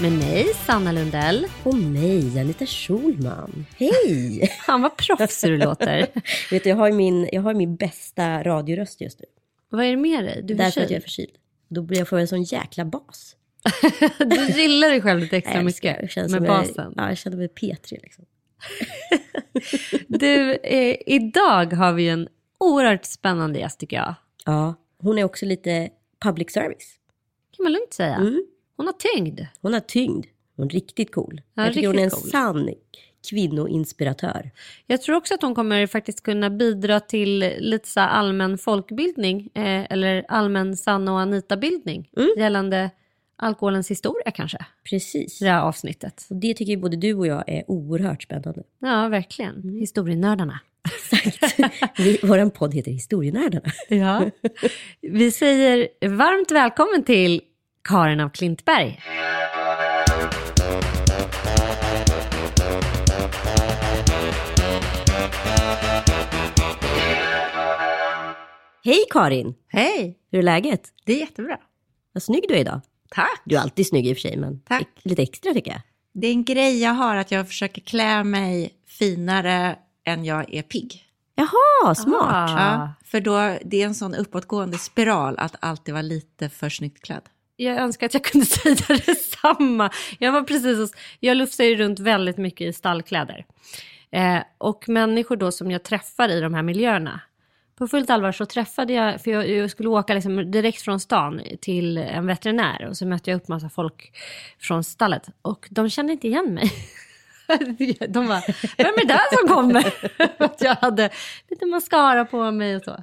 med mig, Sanna Lundell. Och mig, Anita Schulman. Hej! Fan vad proffsig du låter. Vet du, jag har min, jag har min bästa radioröst just nu. Vad är det med dig? Du är Därför att jag är förkyld. Då blir jag får en sån jäkla bas. Du gillar dig själv lite extra det. mycket Jag känner med basen. Jag, ja, jag känner mig P3 liksom. Du, eh, idag har vi en oerhört spännande gäst tycker jag. Ja, hon är också lite public service. kan man lugnt säga. Mm. Hon har tyngd. Hon har tyngd. Hon är riktigt cool. Ja, jag tycker hon är en cool. sann kvinnoinspiratör. Jag tror också att hon kommer faktiskt kunna bidra till lite så allmän folkbildning eh, eller allmän Sanna och Anita-bildning Mm. gällande alkoholens historia kanske, Precis. det här avsnittet. Och det tycker både du och jag är oerhört spännande. Ja, verkligen. Mm. Historienördarna. Exakt. Vi, vår podd heter Historienördarna. Ja. Vi säger varmt välkommen till Karin av Klintberg. Hej Karin! Hej, Hur är läget? det är jättebra. Vad snygg du är idag. Tack. Du är alltid snygg i och för sig, men Tack. lite extra tycker jag. Det är en grej jag har att jag försöker klä mig finare än jag är pigg. Jaha, smart. Ah. Ja, för då, det är en sån uppåtgående spiral att alltid vara lite för snyggt klädd. Jag önskar att jag kunde säga detsamma. Jag var precis hos, jag lufsar ju runt väldigt mycket i stallkläder. Eh, och människor då som jag träffar i de här miljöerna. På fullt allvar så träffade jag, för jag, jag skulle åka liksom direkt från stan till en veterinär och så mötte jag upp massa folk från stallet och de kände inte igen mig. De bara, vem är det där som kommer? Att jag hade lite mascara på mig och så.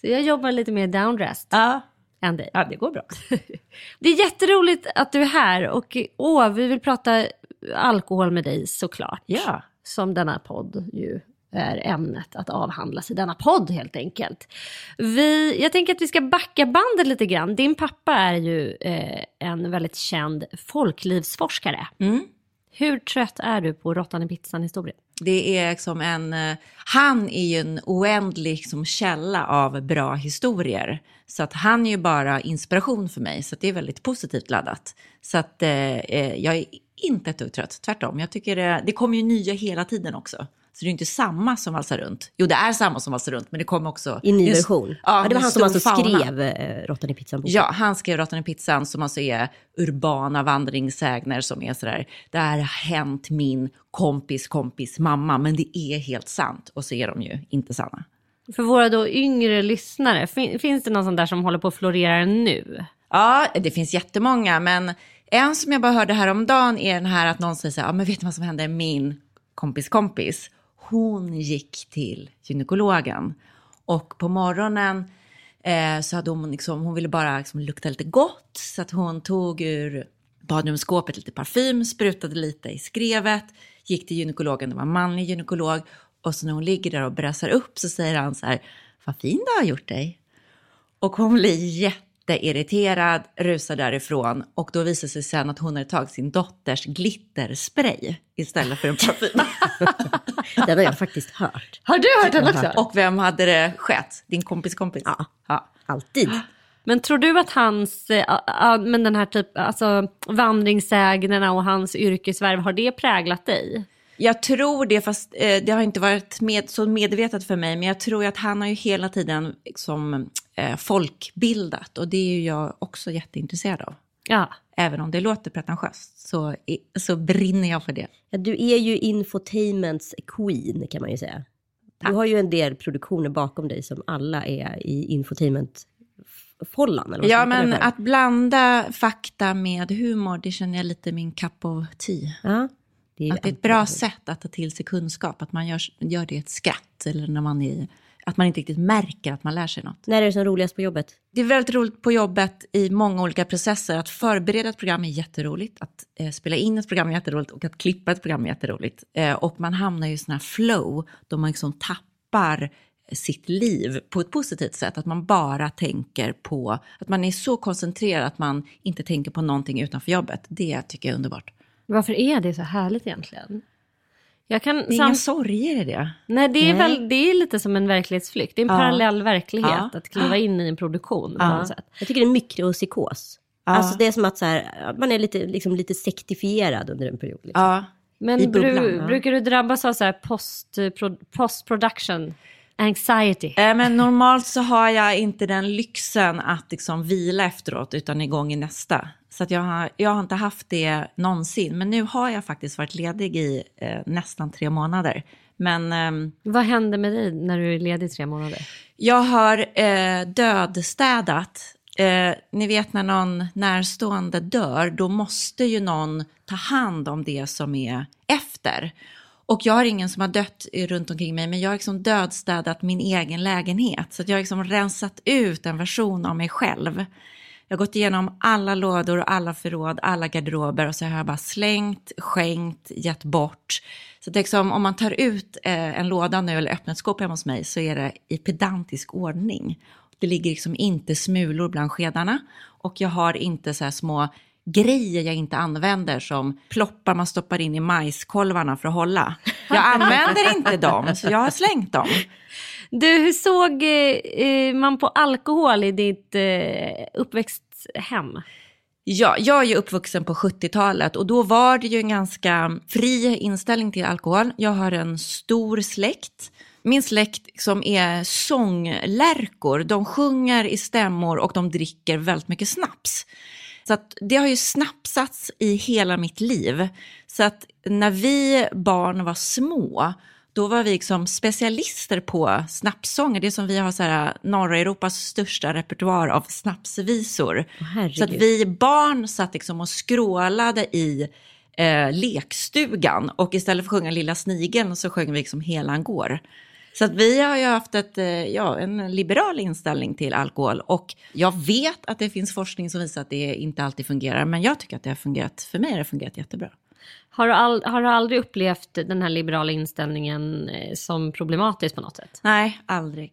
Så jag jobbar lite mer downdressed Ja, än dig. ja det går bra. Det är jätteroligt att du är här och åh, vi vill prata alkohol med dig såklart. Ja. Som denna podd ju är ämnet att avhandlas i denna podd helt enkelt. Vi, jag tänker att vi ska backa bandet lite grann. Din pappa är ju eh, en väldigt känd folklivsforskare. Mm. Hur trött är du på råttan i pizzan-historien? Det är liksom en, eh, han är ju en oändlig liksom, källa av bra historier. Så att han är ju bara inspiration för mig, så att det är väldigt positivt laddat. Så att eh, eh jag är inte ett dugg trött, tvärtom. Jag tycker det, det kommer ju nya hela tiden också. Så det är ju inte samma som valsar runt. Jo, det är samma som valsar runt, men det kommer också... I ny version. Ja, Ja, det var han som alltså fauna. skrev eh, Råttan i pizzan-boken. Ja, han skrev Råttan i pizzan som alltså är urbana vandringssägner som är sådär, det här har hänt min kompis kompis mamma, men det är helt sant. Och så är de ju inte sanna. För våra då yngre lyssnare, fin- finns det någon sån där som håller på att florera nu? Ja, det finns jättemånga, men en som jag bara hörde häromdagen är den här att någon säger så här, ja men vet du vad som hände? Min kompis kompis, hon gick till gynekologen. Och på morgonen eh, så hade hon liksom, hon ville bara liksom lukta lite gott. Så att hon tog ur badrumsskåpet lite parfym, sprutade lite i skrevet, gick till gynekologen, det var en manlig gynekolog. Och så när hon ligger där och brassar upp så säger han så här, vad fin du har gjort dig. Och hon blir jätteirriterad, rusar därifrån och då visar det sig sen att hon hade tagit sin dotters glitterspray istället för en parfym. Den har jag faktiskt hört. Har du hört den också? och vem hade det skett? Din kompis kompis? Ja. ja. Alltid. Men tror du att hans, eh, men den här typ, alltså vandringssägnerna och hans yrkesvärv, har det präglat dig? Jag tror det, fast eh, det har inte varit med, så medvetet för mig, men jag tror att han har ju hela tiden liksom, eh, folkbildat och det är ju jag också jätteintresserad av. Ja. Även om det låter pretentiöst så, så brinner jag för det. Ja, du är ju infotainments queen kan man ju säga. Du har ju en del produktioner bakom dig som alla är i vad ska Ja, men att blanda fakta med humor, det känner jag lite min cup of tea. Ja, det är Att det är ett bra sätt att ta till sig kunskap, att man gör, gör det i ett skratt eller när man är att man inte riktigt märker att man lär sig något. När är det som roligast på jobbet? Det är väldigt roligt på jobbet i många olika processer. Att förbereda ett program är jätteroligt, att eh, spela in ett program är jätteroligt och att klippa ett program är jätteroligt. Eh, och man hamnar i sådana här flow då man liksom tappar sitt liv på ett positivt sätt. Att man bara tänker på, att man är så koncentrerad att man inte tänker på någonting utanför jobbet. Det tycker jag är underbart. Varför är det så härligt egentligen? Jag kan Det är inga sorger i det. Nej, det är, Nej. Väl, det är lite som en verklighetsflykt. Det är en Ja. parallell verklighet Ja. att kliva in i en produktion på Ja. något sätt. Jag tycker det är mikropsykos. Ja. Alltså det är som att så här, man är lite, liksom, lite sektifierad under en period. Liksom. Ja. Men bru, brukar du drabbas av så här post, pro, post-production anxiety? Eh, Men normalt så har jag inte den lyxen att liksom vila efteråt utan igång i nästa. Så att jag, har, jag har inte haft det någonsin. Men nu har jag faktiskt varit ledig i eh, nästan tre månader. Men ehm, Vad händer med dig när du är ledig i tre månader? jag har eh, dödstädat. Eh, ni vet när någon närstående dör, då måste ju någon ta hand om det som är efter. Och jag har ingen som har dött runt omkring mig, men jag har liksom dödstädat min egen lägenhet. Så jag har liksom rensat ut en version av mig själv. Jag har gått igenom alla lådor, alla förråd, alla garderober och så har jag bara slängt, skänkt, gett bort. Så det liksom, om man tar ut eh, en låda nu eller öppnar ett skåp hemma hos mig så är det i pedantisk ordning. Det ligger liksom inte smulor bland skedarna och jag har inte så här små grejer jag inte använder som ploppar man stoppar in i majskolvarna för att hålla. Jag använder inte dem, så jag har slängt dem. Du, hur såg eh, eh, man på alkohol i ditt eh, uppväxthem? Ja, jag är ju uppvuxen på 70-talet och då var det ju en ganska fri inställning till alkohol. Jag har en stor släkt. Min släkt som är sånglärkor, de sjunger i stämmor och de dricker väldigt mycket snaps. Så att det har ju snapsats i hela mitt liv. Så att när vi barn var små, då var vi liksom specialister på snapssånger. Det är som vi har så här, norra Europas största repertoar av snapsvisor. Herregud. Så att vi barn satt liksom och skrålade i eh, lekstugan och istället för att sjunga Lilla snigeln så sjöng vi liksom Helan går. Så att vi har ju haft ett, eh, ja, en liberal inställning till alkohol och jag vet att det finns forskning som visar att det inte alltid fungerar men jag tycker att det har fungerat, för mig har det fungerat jättebra. Har du, all, har du aldrig upplevt den här liberala inställningen eh, som problematisk på något sätt? Nej, aldrig.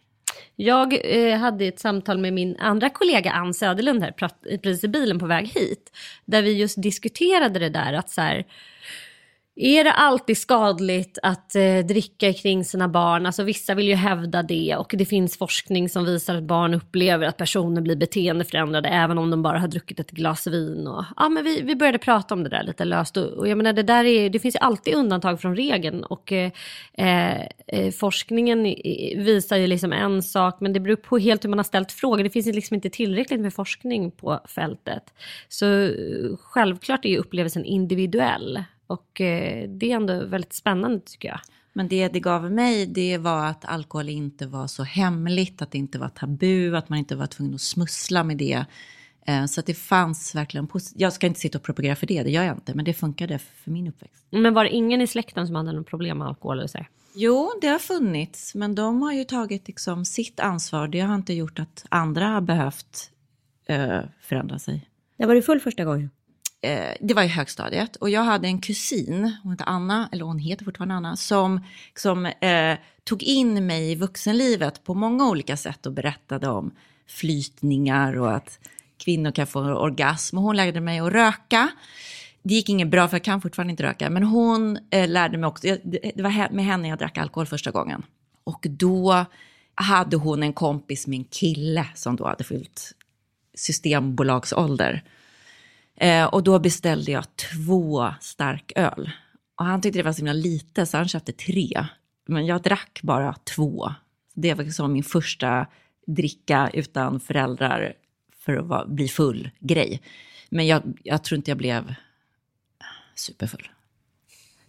Jag eh, hade ett samtal med min andra kollega Ann Söderlund här precis i bilen på väg hit. Där vi just diskuterade det där att så här, är det alltid skadligt att eh, dricka kring sina barn? Alltså vissa vill ju hävda det och det finns forskning som visar att barn upplever att personer blir beteendeförändrade även om de bara har druckit ett glas vin. Och, ja, men vi, vi började prata om det där lite löst och, och jag menar det där är, det finns ju alltid undantag från regeln och eh, eh, eh forskningen visar ju liksom en sak men det beror på helt hur man har ställt frågan. Det finns ju liksom inte tillräckligt med forskning på fältet. Så eh, självklart är ju upplevelsen individuell. Och eh, det är ändå väldigt spännande tycker jag. Men det det gav mig, det var att alkohol inte var så hemligt, att det inte var tabu, att man inte var tvungen att smussla med det. Eh, Så att det fanns verkligen, jag ska inte sitta och propagera för det, det gör jag inte, men det funkade för min uppväxt. Men var det ingen i släkten som hade något problem med alkohol? Eller så? Jo, det har funnits, men de har ju tagit liksom sitt ansvar. Det har inte gjort att andra har behövt eh, förändra sig. När var du full första gången? Eh, det var i högstadiet och jag hade en kusin, hon heter Anna, eller hon heter fortfarande Anna, som, som eh, tog in mig i vuxenlivet på många olika sätt och berättade om flytningar och att kvinnor kan få orgasm. Och hon lärde mig att röka. Det gick inget bra för jag kan fortfarande inte röka, men hon eh, lärde mig också, det var med henne jag drack alkohol första gången. Och då hade hon en kompis med en kille som då hade fyllt systembolagsålder. Eh, och då beställde jag två stark öl. Och han tyckte det var så himla lite så han köpte tre. Men jag drack bara två. Det var liksom min första dricka utan föräldrar för att vara, bli full grej. Men jag, jag tror inte jag blev superfull.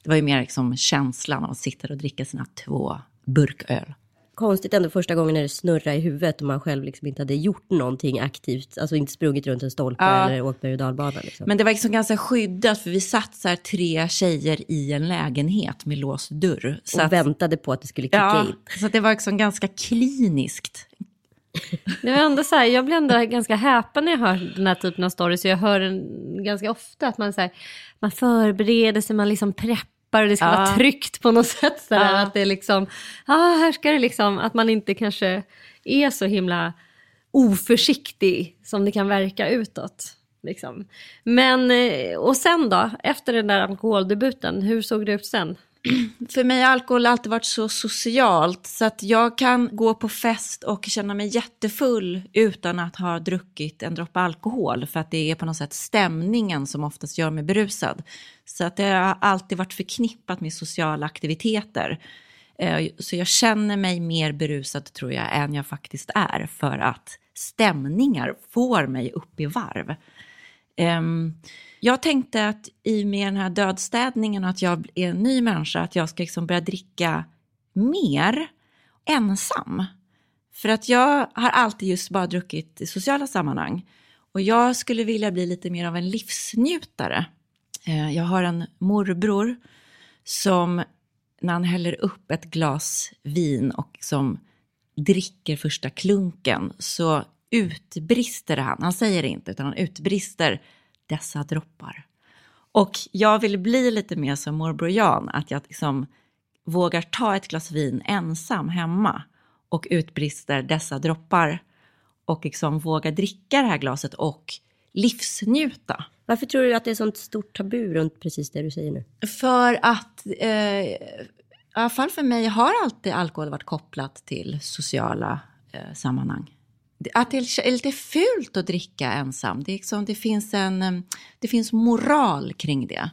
Det var ju mer liksom känslan av att sitta och dricka sina två burköl konstigt ändå första gången när det snurrar i huvudet och man själv liksom inte hade gjort någonting aktivt. Alltså inte sprungit runt en stolpe Ja. eller åkt berg och dalbana. Liksom. Men det var liksom ganska skyddat för vi satt så här tre tjejer i en lägenhet med låst dörr. Så och att, väntade på att det skulle kicka ja, in. så att det var liksom ganska kliniskt. Det var ändå så här, jag blir ändå ganska häpen när jag hör den här typen av stories. Jag hör den ganska ofta, att man, så här, man förbereder sig, man liksom preppar och det ska Ja. vara tryggt på något sätt. Så där, Ja. Att det är liksom, ah, här ska det liksom, att man inte kanske är så himla oförsiktig som det kan verka utåt. Liksom. Men, eh, och sen då, efter den där alkoholdebuten, hur såg det ut sen? För mig har alkohol alltid varit så socialt så att jag kan gå på fest och känna mig jättefull utan att ha druckit en droppe alkohol för att det är på något sätt stämningen som oftast gör mig berusad. Så att det har alltid varit förknippat med sociala aktiviteter. Eh, så jag känner mig mer berusad tror jag än jag faktiskt är för att stämningar får mig upp i varv. Ehm, jag tänkte att i och med den här dödstädningen och att jag är en ny människa, att jag ska liksom börja dricka mer ensam. För att jag har alltid just bara druckit i sociala sammanhang. Och jag skulle vilja bli lite mer av en livsnjutare. Eh, jag har en morbror som när han häller upp ett glas vin och som dricker första klunken så utbrister han, han säger det inte utan han utbrister dessa droppar. Och jag vill bli lite mer som morbror Jan, att jag liksom vågar ta ett glas vin ensam hemma och utbrister dessa droppar och liksom vågar dricka det här glaset och livsnjuta. Varför tror du att det är sånt stort tabu runt precis det du säger nu? För att, eh, i alla fall för mig har alltid alkohol varit kopplat till sociala eh, sammanhang. Att det är lite fult att dricka ensam. Det, är liksom, det, finns en, eh, det finns moral kring det.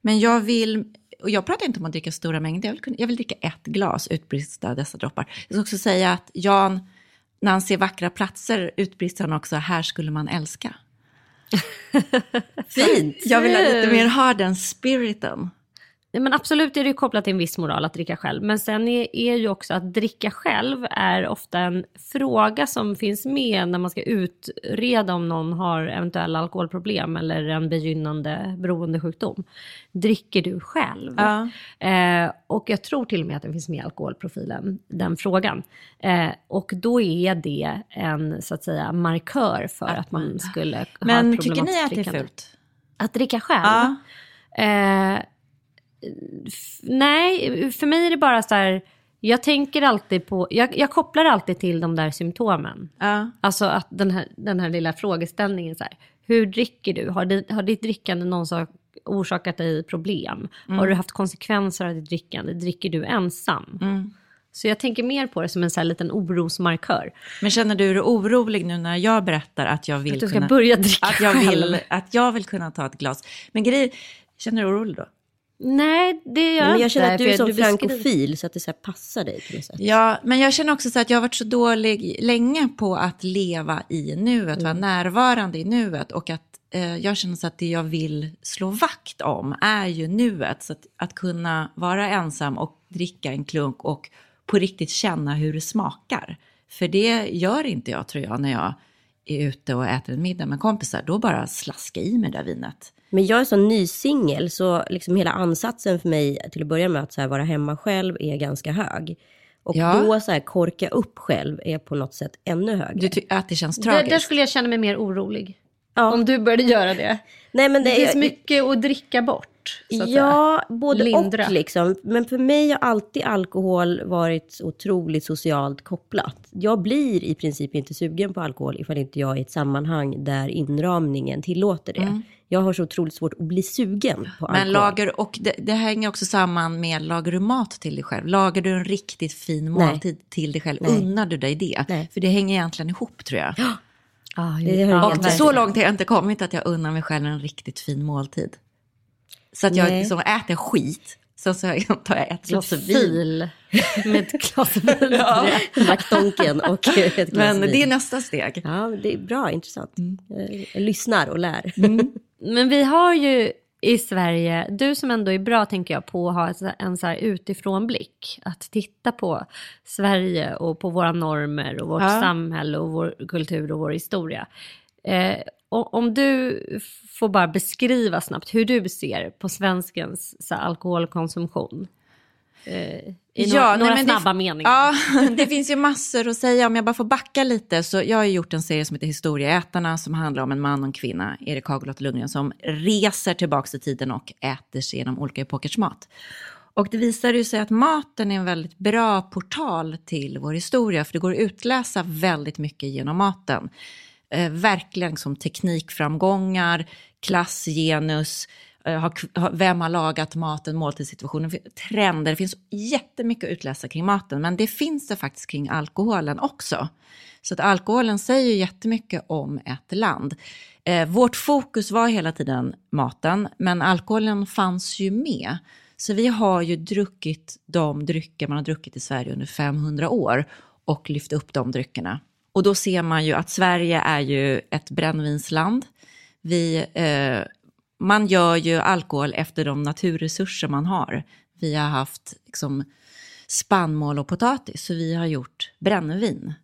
Men jag vill, och jag pratar inte om att dricka stora mängder, jag vill, kunna, jag vill dricka ett glas, utbrista dessa droppar. Jag ska också säga att Jan, när han ser vackra platser utbrister han också, här skulle man älska. Fint! Jag vill ha lite mer ha den spiriten. Men absolut är det kopplat till en viss moral att dricka själv. Men sen är, är ju också att dricka själv är ofta en fråga som finns med när man ska utreda om någon har eventuella alkoholproblem eller en begynnande beroendesjukdom. Dricker du själv? Ja. Eh, och jag tror till och med att det finns med i alkoholprofilen, den frågan. Eh, och då är det en så att säga markör för att man skulle ha Men tycker ni att det är fult? Att dricka själv? Ja. Eh, nej, för mig är det bara så här, jag tänker alltid på, jag, jag kopplar alltid till de där symptomen. Ja. Alltså att den här, den här lilla frågeställningen så här, hur dricker du? Har, det, har ditt drickande någon sak orsakat dig problem? Har du haft konsekvenser av ditt drickande? Dricker du ensam? Mm. Så jag tänker mer på det som en så här liten orosmarkör. Men känner du dig orolig nu när jag berättar att jag vill Att du ska kunna... börja dricka att jag, själv. vill, att jag vill kunna ta ett glas. Men grej, känner du dig orolig då? Nej, det gör jag Men jag inte. känner att du är som beskriver- frankofil så att det så här passar dig på något sätt. Ja, men jag känner också så att jag har varit så dålig länge på att leva i nuet, vara närvarande i nuet och att eh, jag känner så att det jag vill slå vakt om är ju nuet. Så att, att kunna vara ensam och dricka en klunk och på riktigt känna hur det smakar. För det gör inte jag tror jag när jag är ute och äter en middag med kompisar. Då bara slaska i mig det där vinet. Men jag är så ny singel så liksom hela ansatsen för mig till att börja med att så här vara hemma själv är ganska hög. Och Ja. då så här korka upp själv är på något sätt ännu högre. Du tycker att det känns Där, tragiskt? där skulle jag känna mig mer orolig. Ja. Om du började göra det. Nej, men Det det, finns är, mycket att dricka bort. Säga. Ja, både Lindra. och liksom. Men för mig har alltid alkohol varit otroligt socialt kopplat. Jag blir i princip inte sugen på alkohol ifall inte jag är i ett sammanhang där inramningen tillåter det. Jag har så otroligt svårt att bli sugen på Men alkohol. lagar, och det, det hänger också samman med, lagar du mat till dig själv? Lagar du en riktigt fin Nej. måltid till dig själv? Nej. Unnar du dig det? Nej. För det hänger egentligen ihop tror jag. Ah, Det Och så långt har jag inte kommit att jag unnar mig själv en riktigt fin måltid. Så att jag Nej. liksom äter skit, så, så tar jag ett glas vin. fil med ett glas vin. Ja. McDonken och ett glas Men vin. det är nästa steg. Ja, det är bra, intressant. Jag lyssnar och lär. Men vi har ju i Sverige, du som ändå är bra tänker jag på att ha en så här utifrån blick, att titta på Sverige och på våra normer och vårt ja. samhälle och vår kultur och vår historia. Eh, om du får bara beskriva snabbt hur du ser på svenskens här, alkoholkonsumtion. Eh, i ja, några, nej, snabba det, meningar. Ja, det finns ju massor att säga. Om jag bara får backa lite. så Jag har gjort en serie som heter Historieätarna som handlar om en man och en kvinna, Erik Hagelotte Lundgren, som reser tillbaka i tiden och äter sig genom olika epokers mat. Och det visar ju sig att maten är en väldigt bra portal till vår historia, för det går att utläsa väldigt mycket genom maten. Eh, verkligen som teknikframgångar, klassgenus, Eh, vem har lagat maten, måltidssituationen, trender. Det finns jättemycket att utläsa kring maten, men det finns det faktiskt kring alkoholen också. Så att alkoholen säger jättemycket om ett land. Eh, vårt fokus var hela tiden maten, men alkoholen fanns ju med. Så vi har ju druckit de drycker man har druckit i Sverige under 500 år och lyft upp de dryckerna. Och då ser man ju att Sverige är ju ett brännvinsland. Vi eh, man gör ju alkohol efter de naturresurser man har. Vi har haft liksom, spannmål och potatis, så vi har gjort brännvin.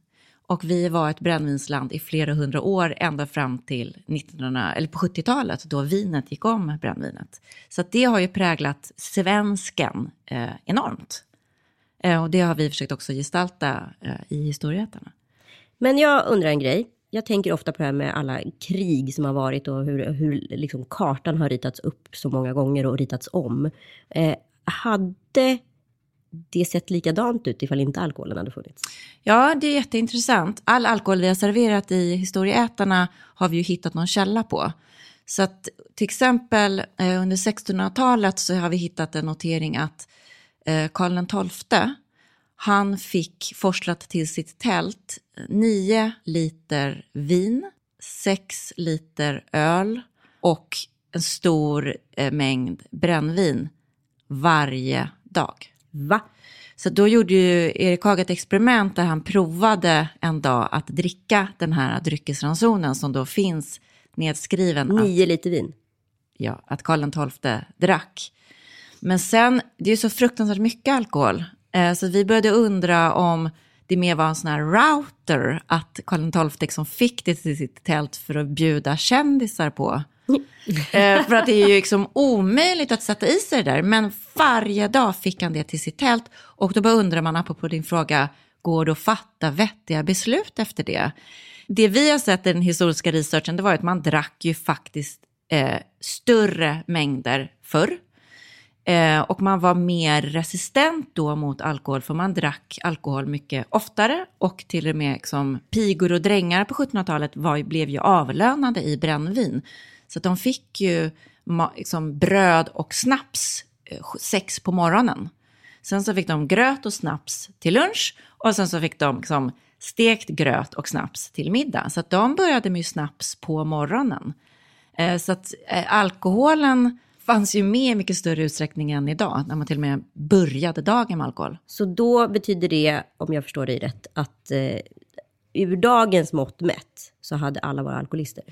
Och vi var ett brännvinsland i flera hundra år, ända fram till 1900, eller på 70-talet, då vinet gick om brännvinet. Så det har ju präglat svensken eh, enormt. Eh, och det har vi försökt också gestalta eh, i historieätarna. Men jag undrar en grej jag tänker ofta på det här med alla krig som har varit och hur, hur liksom kartan har ritats upp så många gånger och ritats om. Eh, hade det sett likadant ut ifall inte alkoholen hade funnits? Ja, det är jätteintressant. All alkohol vi har serverat i historieätarna har vi ju hittat någon källa på. Så att till exempel eh, under 1600-talet så har vi hittat en notering att eh, Karl XII han fick forslat till sitt tält nio liter vin, sex liter öl och en stor eh, mängd brännvin varje dag. Va? Så då gjorde ju Erik Haag ett experiment där han provade en dag att dricka den här dryckesransonen som då finns nedskriven. Nio liter vin? Ja, att Karl XII drack. Men sen, det är ju så fruktansvärt mycket alkohol så vi började undra om det mer var en sån här router, att Karl XII liksom fick det till sitt tält för att bjuda kändisar på. eh, för att det är ju liksom omöjligt att sätta i sig det där. Men varje dag fick han det till sitt tält. Och då bara undrar man, apropå din fråga, går det att fatta vettiga beslut efter det? Det vi har sett i den historiska researchen, det var att man drack ju faktiskt eh, större mängder förr. Eh, och man var mer resistent då mot alkohol, för man drack alkohol mycket oftare. Och till och med liksom, pigor och drängar på 1700-talet var, blev ju avlönade i brännvin. Så de fick ju liksom, bröd och snaps eh, sex på morgonen. Sen så fick de gröt och snaps till lunch och sen så fick de liksom, stekt gröt och snaps till middag. Så att de började med snaps på morgonen. Eh, så att eh, alkoholen fanns ju med i mycket större utsträckning än idag, när man till och med började dagen med alkohol. Så då betyder det, om jag förstår dig rätt, att eh, ur dagens mått mätt så hade alla varit alkoholister?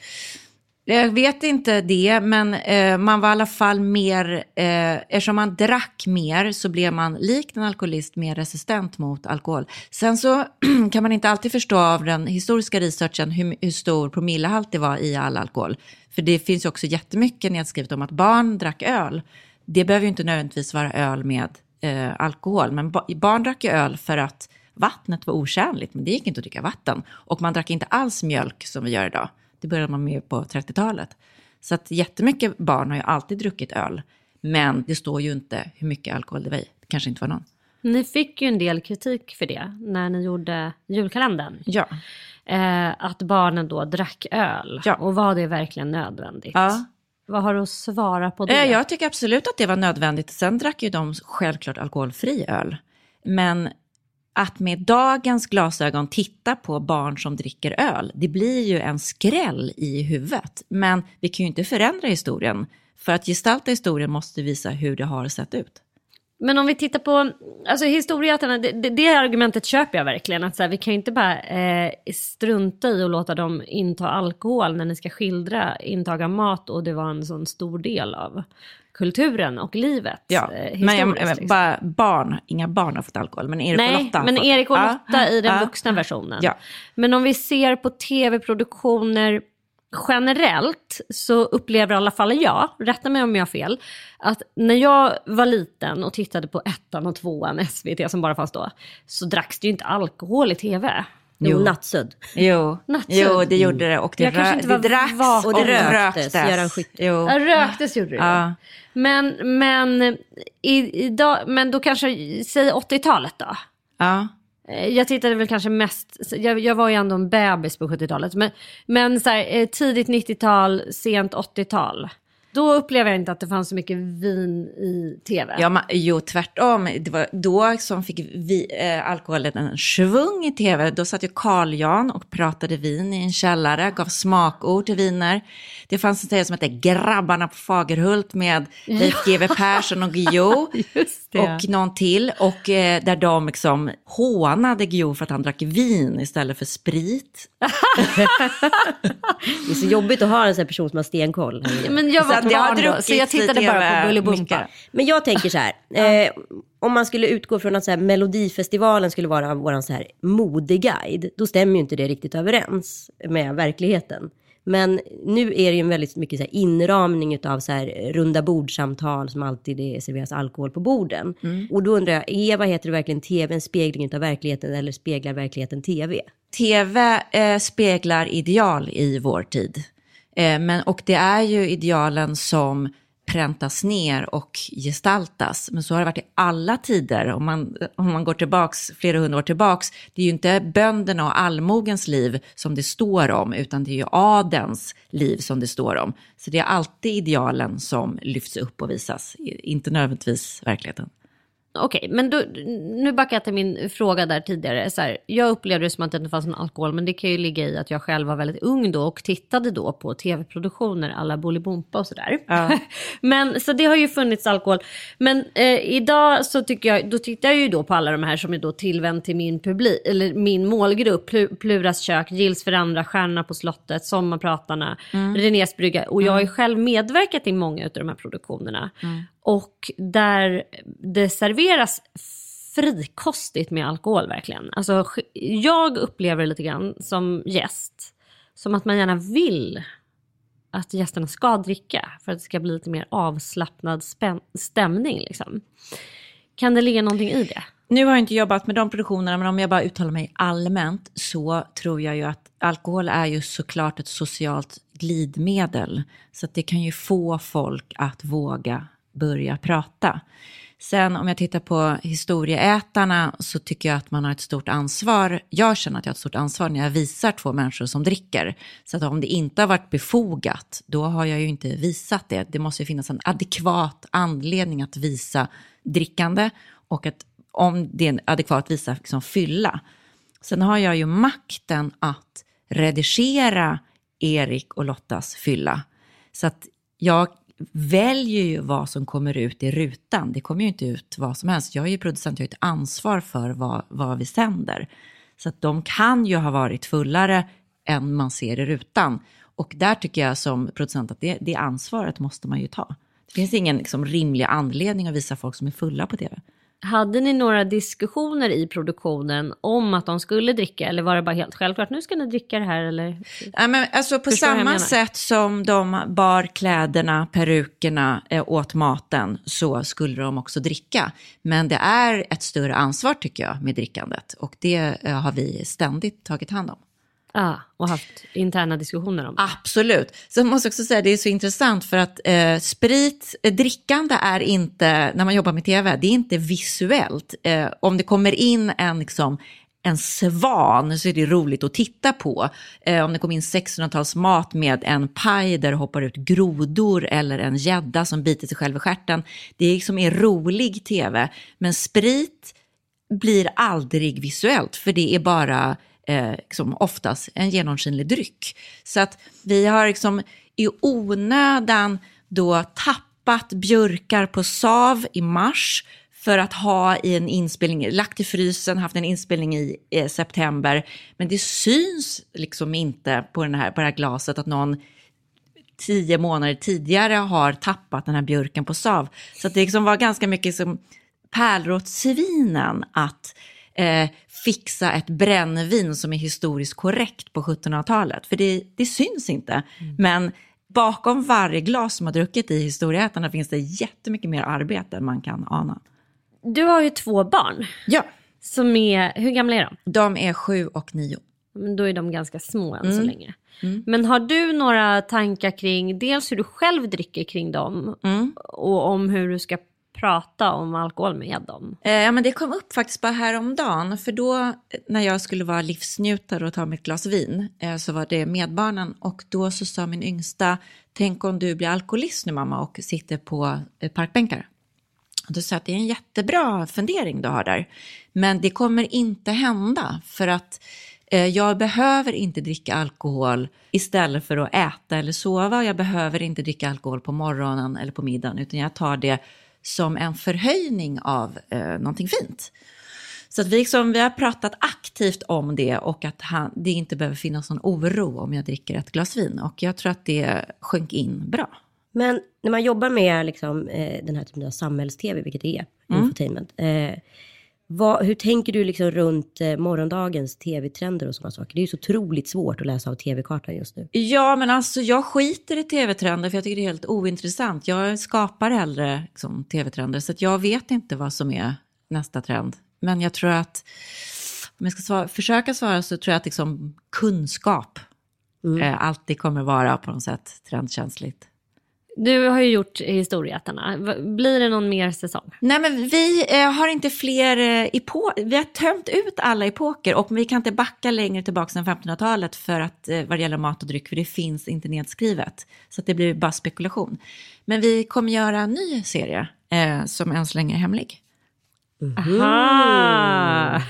Jag vet inte det, men eh, man var i alla fall mer, eh, eftersom man drack mer så blev man likt en alkoholist mer resistent mot alkohol. Sen så kan man inte alltid förstå av den historiska researchen hur, hur stor promillehalt det var i all alkohol. För det finns ju också jättemycket nedskrivet om att barn drack öl. Det behöver ju inte nödvändigtvis vara öl med eh, alkohol, men ba barn drack ju öl för att vattnet var otjänligt, men det gick inte att dricka vatten. Och man drack inte alls mjölk som vi gör idag. Det började man med på 30-talet. Så att jättemycket barn har ju alltid druckit öl, men det står ju inte hur mycket alkohol det var i. Det kanske inte var någon. Ni fick ju en del kritik för det när ni gjorde julkalendern. Ja. Eh, att barnen då drack öl. Ja. Och var det verkligen nödvändigt? Ja. Vad har du att svara på det? Eh, jag tycker absolut att det var nödvändigt. Sen drack ju de självklart alkoholfri öl. Men att med dagens glasögon titta på barn som dricker öl, det blir ju en skräll i huvudet. Men vi kan ju inte förändra historien. För att gestalta historien måste visa hur det har sett ut. Men om vi tittar på, alltså historieätarna, det, det, det argumentet köper jag verkligen. Att så här, vi kan ju inte bara eh, strunta i och låta dem inta alkohol när ni ska skildra intag av mat och det var en sån stor del av kulturen och livet. Ja, eh, men jag, liksom. bara barn, inga barn har fått alkohol, men Erik och Nej, Lotta har men fått. Erik och Lotta i den ja, vuxna versionen. Ja. Men om vi ser på tv-produktioner generellt så upplever i alla fall jag, rätta mig om jag har fel, att när jag var liten och tittade på ettan och tvåan, SVT som bara fanns då, så dracks det ju inte alkohol i tv. Jo, Jo. nattsudd. Jo, Nattsudd. jo, det gjorde det. Och det, Jag kanske rö- det dracks vaken. Och det röktes, Skytte. Jo. Ja, röktes gjorde det. Ja. Men, men, i, idag, men då kanske, säg 80-talet då. Ja. Eh, Jag tittade väl kanske mest, jag, jag var ju ändå en bebis på 70-talet, men, men så här, eh, tidigt 90-tal, sent 80-tal. Då upplever jag inte att det fanns så mycket vin i tv. Ja, men, jo, tvärtom. Det var då som fick vi, eh, alkoholen en svung i tv. Då satt ju Carl Jan och pratade vin i en källare, gav smakord till viner. Det fanns en serie som hette Grabbarna på Fagerhult med Leif GW Persson och Guillou. Och någon till. Och eh, där de liksom hånade Guillou för att han drack vin istället för sprit. Det är så jobbigt att ha en sån här person som har stenkoll. men jag var Att det har druckits så jag tittade bara på Bullybumpa. Men jag tänker så här. Eh, om man skulle utgå från att så här, Melodifestivalen skulle vara vår så här, modeguide, då stämmer ju inte det riktigt överens med verkligheten. Men nu är det ju väldigt mycket så här, inramning av så här, runda bordsamtal som alltid det serveras alkohol på borden. Och då undrar jag, vad heter det verkligen tv en spegling av verkligheten eller speglar verkligheten tv? TV eh, speglar ideal i vår tid. Eh, men, och det är ju idealen som präntas ner och gestaltas. Men så har det varit i alla tider. Om man, om man går tillbaks flera hundra år tillbaks, det är ju inte bönderna och allmogens liv som det står om, utan det är ju adens liv som det står om. Så det är alltid idealen som lyfts upp och visas, inte nödvändigtvis verkligheten. Okej, men då, nu backar jag till min fråga där tidigare. Så här, jag upplevde det som att det inte fanns någon alkohol, men det kan ju ligga i att jag själv var väldigt ung då och tittade då på tv-produktioner alla Bolibompa och sådär. Ja. men så det har ju funnits alkohol. Men eh, idag så tycker jag, då tittar jag ju då på alla de här som är då tillvänd till min publik, eller min målgrupp. Plu- Pluras kök, Gills Veranda, Stjärna på slottet, Sommarpratarna, Renés brygga. Och jag har ju själv medverkat i många av de här produktionerna. Och där det serveras frikostigt med alkohol verkligen. Alltså, jag upplever det lite grann som gäst, som att man gärna vill att gästerna ska dricka för att det ska bli lite mer avslappnad stämning. Liksom. Kan det ligga någonting i det? Nu har jag inte jobbat med de produktionerna, men om jag bara uttalar mig allmänt så tror jag ju att alkohol är ju såklart ett socialt glidmedel. Så att det kan ju få folk att våga börja prata. Sen om jag tittar på historieätarna så tycker jag att man har ett stort ansvar. Jag känner att jag har ett stort ansvar när jag visar två människor som dricker. Så att om det inte har varit befogat, då har jag ju inte visat det. Det måste ju finnas en adekvat anledning att visa drickande och att om det är en adekvat visa liksom fylla. Sen har jag ju makten att redigera Erik och Lottas fylla. Så att jag väljer ju vad som kommer ut i rutan. Det kommer ju inte ut vad som helst. Jag är ju producent, jag har ett ansvar för vad, vad vi sänder. Så att de kan ju ha varit fullare än man ser i rutan. Och där tycker jag som producent att det, det ansvaret måste man ju ta. Det finns ingen liksom, rimlig anledning att visa folk som är fulla på tv. Hade ni några diskussioner i produktionen om att de skulle dricka eller var det bara helt självklart, nu ska ni dricka det här eller? Ja, men alltså på Förstår samma sätt som de bar kläderna, perukerna eh, åt maten så skulle de också dricka. Men det är ett större ansvar tycker jag med drickandet och det eh, har vi ständigt tagit hand om. Ja, och haft interna diskussioner om. det. Absolut. Så jag måste också säga det är så intressant för att eh, sprit, eh, drickande är inte, när man jobbar med tv, det är inte visuellt. Eh, om det kommer in en liksom, en svan så är det roligt att titta på. Eh, om det kommer in 1600-talsmat med en paj där det hoppar ut grodor eller en gädda som biter sig själv i stjärten. Det är liksom är rolig tv. Men sprit blir aldrig visuellt för det är bara eh, liksom oftast en genomskinlig dryck. Så att vi har liksom i onödan då tappat björkar på Sav i mars för att ha i en inspelning, lagt i frysen, haft en inspelning i eh, september. Men det syns liksom inte på, den här, på det här glaset att någon tio månader tidigare har tappat den här björken på Sav. Så att det liksom var ganska mycket som pärlor åt svinen att eh, fixa ett brännvin som är historiskt korrekt på 1700-talet. För det, det syns inte. Mm. Men bakom varje glas som har druckit i historieätarna finns det jättemycket mer arbete än man kan ana. Du har ju två barn. Ja. Som är, hur gamla är de? De är sju och nio. Men då är de ganska små än mm. så länge. Mm. Men har du några tankar kring dels hur du själv dricker kring dem mm. och om hur du ska prata om alkohol med dem? Eh, ja, men det kom upp faktiskt bara häromdagen. För då när jag skulle vara livsnjutare och ta mitt glas vin eh, så var det medbarnen och då så sa min yngsta, tänk om du blir alkoholist nu mamma och sitter på eh, parkbänkar. Och då sa jag att det är en jättebra fundering du har där. Men det kommer inte hända för att eh, jag behöver inte dricka alkohol istället för att äta eller sova. Jag behöver inte dricka alkohol på morgonen eller på middagen utan jag tar det som en förhöjning av eh, någonting fint. Så att vi, liksom, vi har pratat aktivt om det och att han, det inte behöver finnas någon oro om jag dricker ett glas vin. Och jag tror att det sjönk in bra. Men när man jobbar med liksom, eh, den här typen av samhälls-tv, vilket det är, mm. infotainment. Eh, vad, hur tänker du liksom runt eh, morgondagens tv-trender och sådana saker? Det är ju så otroligt svårt att läsa av tv-kartan just nu. Ja, men alltså jag skiter i tv-trender för jag tycker det är helt ointressant. Jag skapar hellre liksom, tv-trender så jag vet inte vad som är nästa trend. Men jag tror att, om jag ska svara, försöka svara så tror jag att liksom, kunskap mm. eh, alltid kommer vara på något sätt trendkänsligt. Du har ju gjort Historieätarna. Blir det någon mer säsong? Nej, men vi eh, har inte fler eh, epoker. Vi har tömt ut alla epoker och vi kan inte backa längre tillbaka än 1500-talet för att eh, vad det gäller mat och dryck, för det finns inte nedskrivet. Så det blir bara spekulation. Men vi kommer göra en ny serie eh, som än så länge är hemlig. Mm. Aha!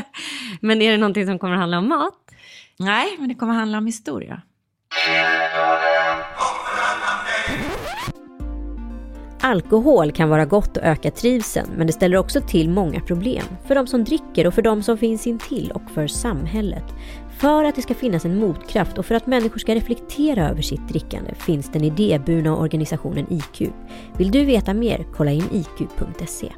men är det någonting som kommer att handla om mat? Nej, men det kommer att handla om historia. Alkohol kan vara gott och öka trivseln, men det ställer också till många problem. För de som dricker och för de som finns intill och för samhället. För att det ska finnas en motkraft och för att människor ska reflektera över sitt drickande finns den idéburna organisationen IQ. Vill du veta mer? Kolla in iq.se.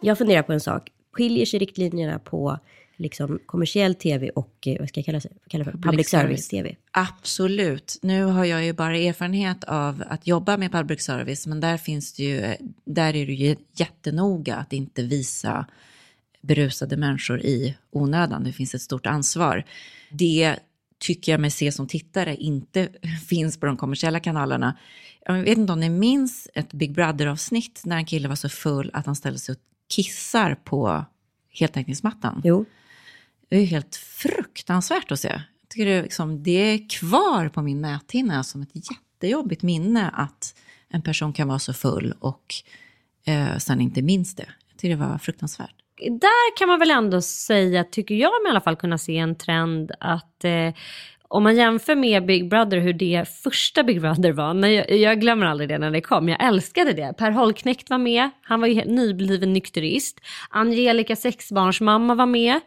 Jag funderar på en sak. Skiljer sig riktlinjerna på liksom kommersiell tv och eh, vad ska jag kalla, kalla för? public service-tv? Absolut. Nu har jag ju bara erfarenhet av att jobba med public service, men där finns det ju, där är det ju jättenoga att inte visa berusade människor i onödan. Det finns ett stort ansvar. Det tycker jag mig se som tittare inte finns på de kommersiella kanalerna. Jag vet inte om ni minns ett Big Brother-avsnitt när en kille var så full att han ställde sig och kissar på heltäckningsmattan. Jo. Det är helt fruktansvärt att se. Jag tycker det, liksom, det är kvar på min näthinna som ett jättejobbigt minne att en person kan vara så full och eh, sen inte minns det. Jag tycker det var fruktansvärt. Där kan man väl ändå säga, tycker jag i alla fall, kunna se en trend att eh, om man jämför med Big Brother, hur det första Big Brother var, Men jag, jag, glömmer aldrig det när det kom, jag älskade det. Per Holknekt var med, han var ju nybliven nykterist. Angelica sexbarnsmamma var med.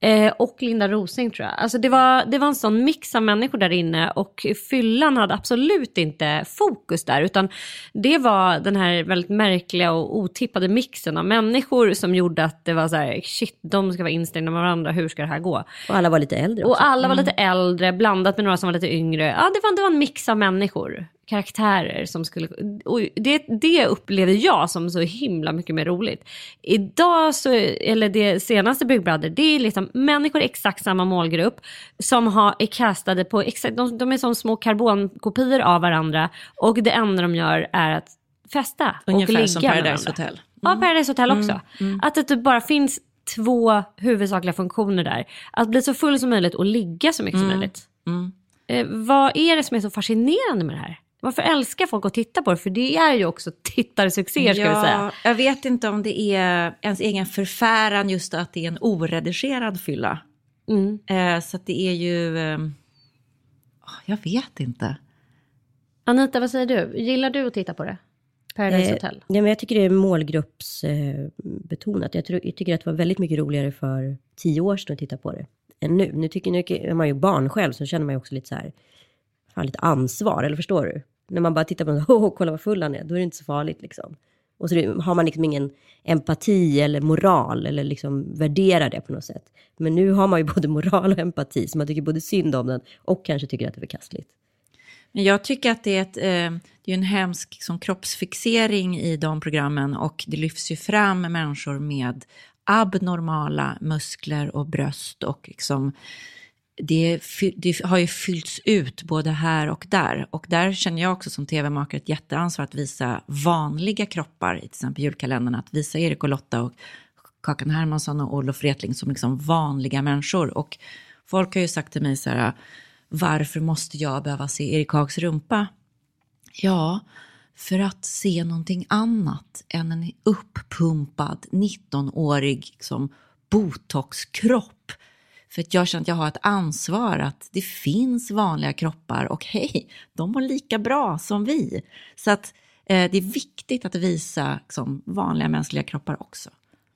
Eh, och Linda Rosing tror jag. Alltså det, var, det var en sån mix av människor där inne och fyllan hade absolut inte fokus där utan det var den här väldigt märkliga och otippade mixen av människor som gjorde att det var så här, shit, de ska vara instängda med varandra, hur ska det här gå? Och alla var lite äldre också. Och alla var mm. lite äldre, blandat med några som var lite yngre. Ja, det var, det var en mix av människor karaktärer som skulle... Och det, det upplever jag som så himla mycket mer roligt. Idag, så, eller det senaste Big Brother, det är liksom människor i exakt samma målgrupp som har, är castade på exakt, de, de är som små karbonkopior av varandra och det enda de gör är att festa Ungefär och ligga som Paradise Hotel. Mm. Ja, Paradise Hotel också. Mm. Mm. Att det typ bara finns två huvudsakliga funktioner där. Att bli så full som möjligt och ligga så mycket som mm. möjligt. Mm. Eh, vad är det som är så fascinerande med det här? Varför älskar folk att titta på det? För det är ju också tittarsuccéer ska ja, vi säga. Jag vet inte om det är ens egen förfäran just att det är en oredigerad fylla. Mm. Eh, så det är ju... Eh, jag vet inte. Anita, vad säger du? Gillar du att titta på det? Paradise Eh, Hotel? Ja, men jag tycker det är målgruppsbetonat. Jag, tror, jag tycker att det var väldigt mycket roligare för tio år sedan att titta på det än nu. Nu, tycker, nu är man ju barn själv så känner man ju också lite så här, fan, lite ansvar, eller förstår du? När man bara tittar på honom och kolla vad full han är, då är det inte så farligt liksom. Och så har man liksom ingen empati eller moral eller liksom värderar det på något sätt. Men nu har man ju både moral och empati, så man tycker både synd om den och kanske tycker att det är förkastligt. Men jag tycker att det är, ett, eh, det är en hemsk liksom, kroppsfixering i de programmen och det lyfts ju fram människor med abnormala muskler och bröst och liksom det, det har ju fyllts ut både här och där. Och där känner jag också som tv-makare ett jätteansvar att visa vanliga kroppar, i till exempel julkalendern, att visa Erik och Lotta och Kakan Hermansson och Olof Wretling som liksom vanliga människor. Och folk har ju sagt till mig så här, varför måste jag behöva se Erik Hags rumpa? Ja, för att se någonting annat än en uppumpad 19-årig liksom, botoxkropp. För att jag känner att jag har ett ansvar att det finns vanliga kroppar och hej, de mår lika bra som vi. Så att eh, det är viktigt att visa liksom, vanliga mänskliga kroppar också.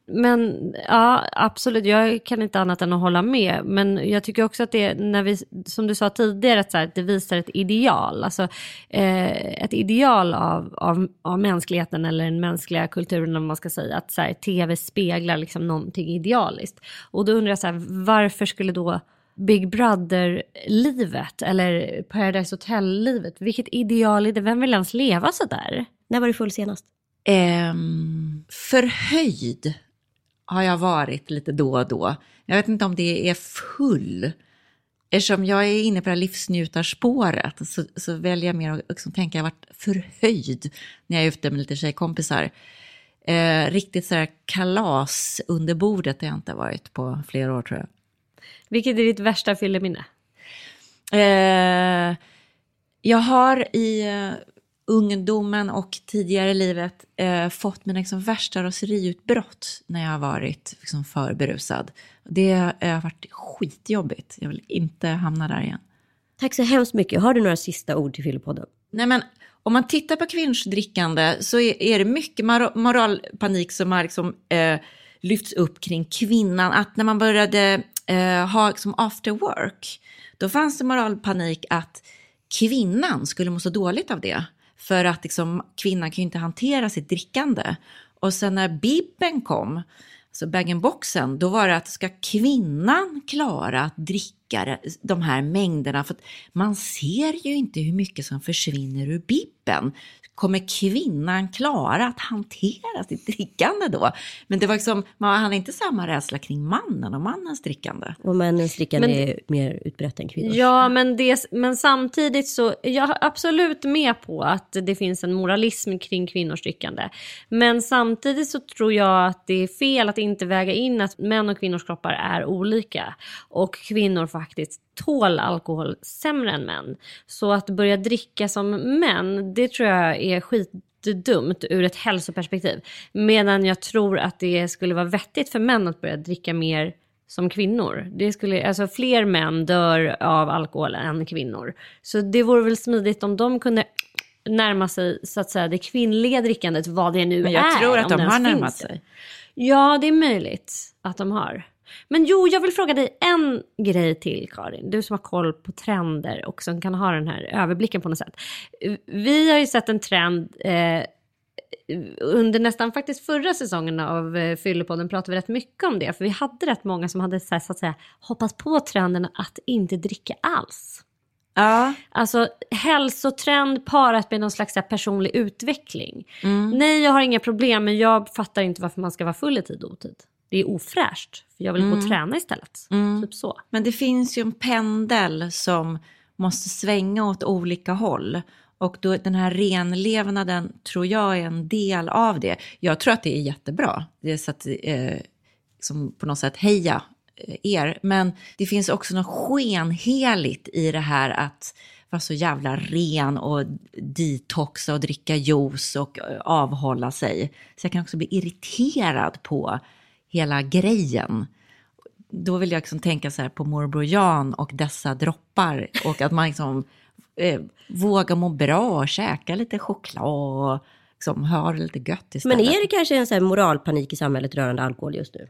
Men ja, absolut, jag kan inte annat än att hålla med. Men jag tycker också att det, när vi, som du sa tidigare, att, så här, att det visar ett ideal. Alltså eh, ett ideal av, av, av mänskligheten eller den mänskliga kulturen, om man ska säga. Att så här, tv speglar liksom någonting idealiskt. Och då undrar jag så här, varför skulle då Big Brother-livet eller Paradise Hotel-livet, vilket ideal är det? Vem vill ens leva så där? När var du full senast? Ehm, förhöjd har jag varit lite då och då. Jag vet inte om det är full. Eftersom jag är inne på det här livsnjutarspåret så, så väljer jag mer att liksom tänka jag har varit förhöjd när jag är ute med lite tjejkompisar. Eh, riktigt så här kalas under bordet har jag inte varit på flera år tror jag. Vilket är ditt värsta fylleminne? Eh, jag har i eh, ungdomen och tidigare livet eh, fått mina liksom, värsta raseriutbrott när jag har varit liksom, för berusad. Det eh, har varit skitjobbigt. Jag vill inte hamna där igen. Tack så hemskt mycket. Har du några sista ord till Fyllepodden? Nej, men om man tittar på kvinnors drickande så är, är det mycket mor- moralpanik som har liksom, eh, lyfts upp kring kvinnan. Att när man började eh, ha liksom, after work, då fanns det moralpanik att kvinnan skulle må så dåligt av det. För att liksom, kvinnan kan ju inte hantera sitt drickande. Och sen när bibben kom, så bag-in-boxen, då var det att ska kvinnan klara att dricka de här mängderna? För att man ser ju inte hur mycket som försvinner ur bibben. Kommer kvinnan klara att hantera sitt drickande då? Men det var liksom, man hade inte samma rädsla kring mannen och mannens drickande. Och männens drickande Men- är mer utbrett än kvinnors. Ja, men, det, men samtidigt så, jag är absolut med på att det finns en moralism kring kvinnors drickande. Men samtidigt så tror jag att det är fel att inte väga in att män och kvinnors kroppar är olika. Och kvinnor faktiskt tål alkohol sämre än män. Så att börja dricka som män, det tror jag är skitdumt ur ett hälsoperspektiv. Medan jag tror att det skulle vara vettigt för män att börja dricka mer som kvinnor. Det skulle, alltså fler män dör av alkohol än kvinnor. Så det vore väl smidigt om de kunde närma sig så att säga det kvinnliga drickandet, vad det nu Men jag är. tror att de har närmat det. sig. Ja, det är möjligt att de har. Men jo, jag vill fråga dig en grej till Karin. Du som har koll på trender och som kan ha den här överblicken på något sätt. Vi har ju sett en trend eh, under nästan faktiskt förra säsongen av eh, Fyllepodden pratade vi rätt mycket om det. För vi hade rätt många som hade så, här, så att säga, hoppat på trenden att inte dricka alls. Ja, Alltså hälsotrend parat med någon slags här, personlig utveckling. Mm. Nej, jag har inga problem, men jag fattar inte varför man ska vara full i tid och otid. Det är ofräscht, för jag vill gå och träna istället. Typ så. Men det finns ju en pendel som måste svänga åt olika håll. Och då, den här renlevnaden tror jag är en del av det. Jag tror att det är jättebra. Det är så att, eh, som på något sätt heja eh, er. Men det finns också något skenheligt i det här att vara så jävla ren och detoxa och dricka juice och eh, avhålla sig. Så jag kan också bli irriterad på hela grejen då vill jag liksom tänka så här på morbror Jan och dessa droppar och att man liksom eh, vågar må bra och käka lite choklad och liksom, ha det lite gött istället. Men är det kanske en här moralpanik i samhället rörande alkohol just nu?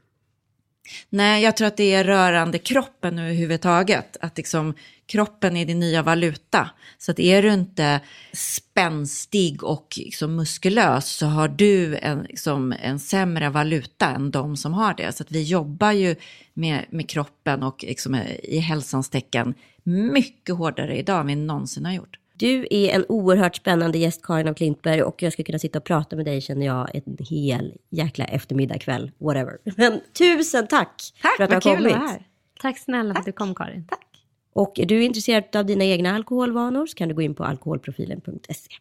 Nej, jag tror att det är rörande kroppen överhuvudtaget. Att liksom, kroppen är din nya valuta. Så att är du inte spänstig och liksom muskulös så har du en, liksom, en sämre valuta än de som har det. Så att vi jobbar ju med, med kroppen och liksom, i hälsans tecken mycket hårdare idag än vi någonsin har gjort. Du är en oerhört spännande gäst, Karin av Klintberg, och jag ska kunna sitta och prata med dig känner jag en hel jäkla eftermiddag, kväll, whatever. Men tusen tack, Tack, för att du har kommit. här. Tack snälla för att du kom Karin. Tack. Och är du intresserad av dina egna alkoholvanor så kan du gå in på alkoholprofilen.se.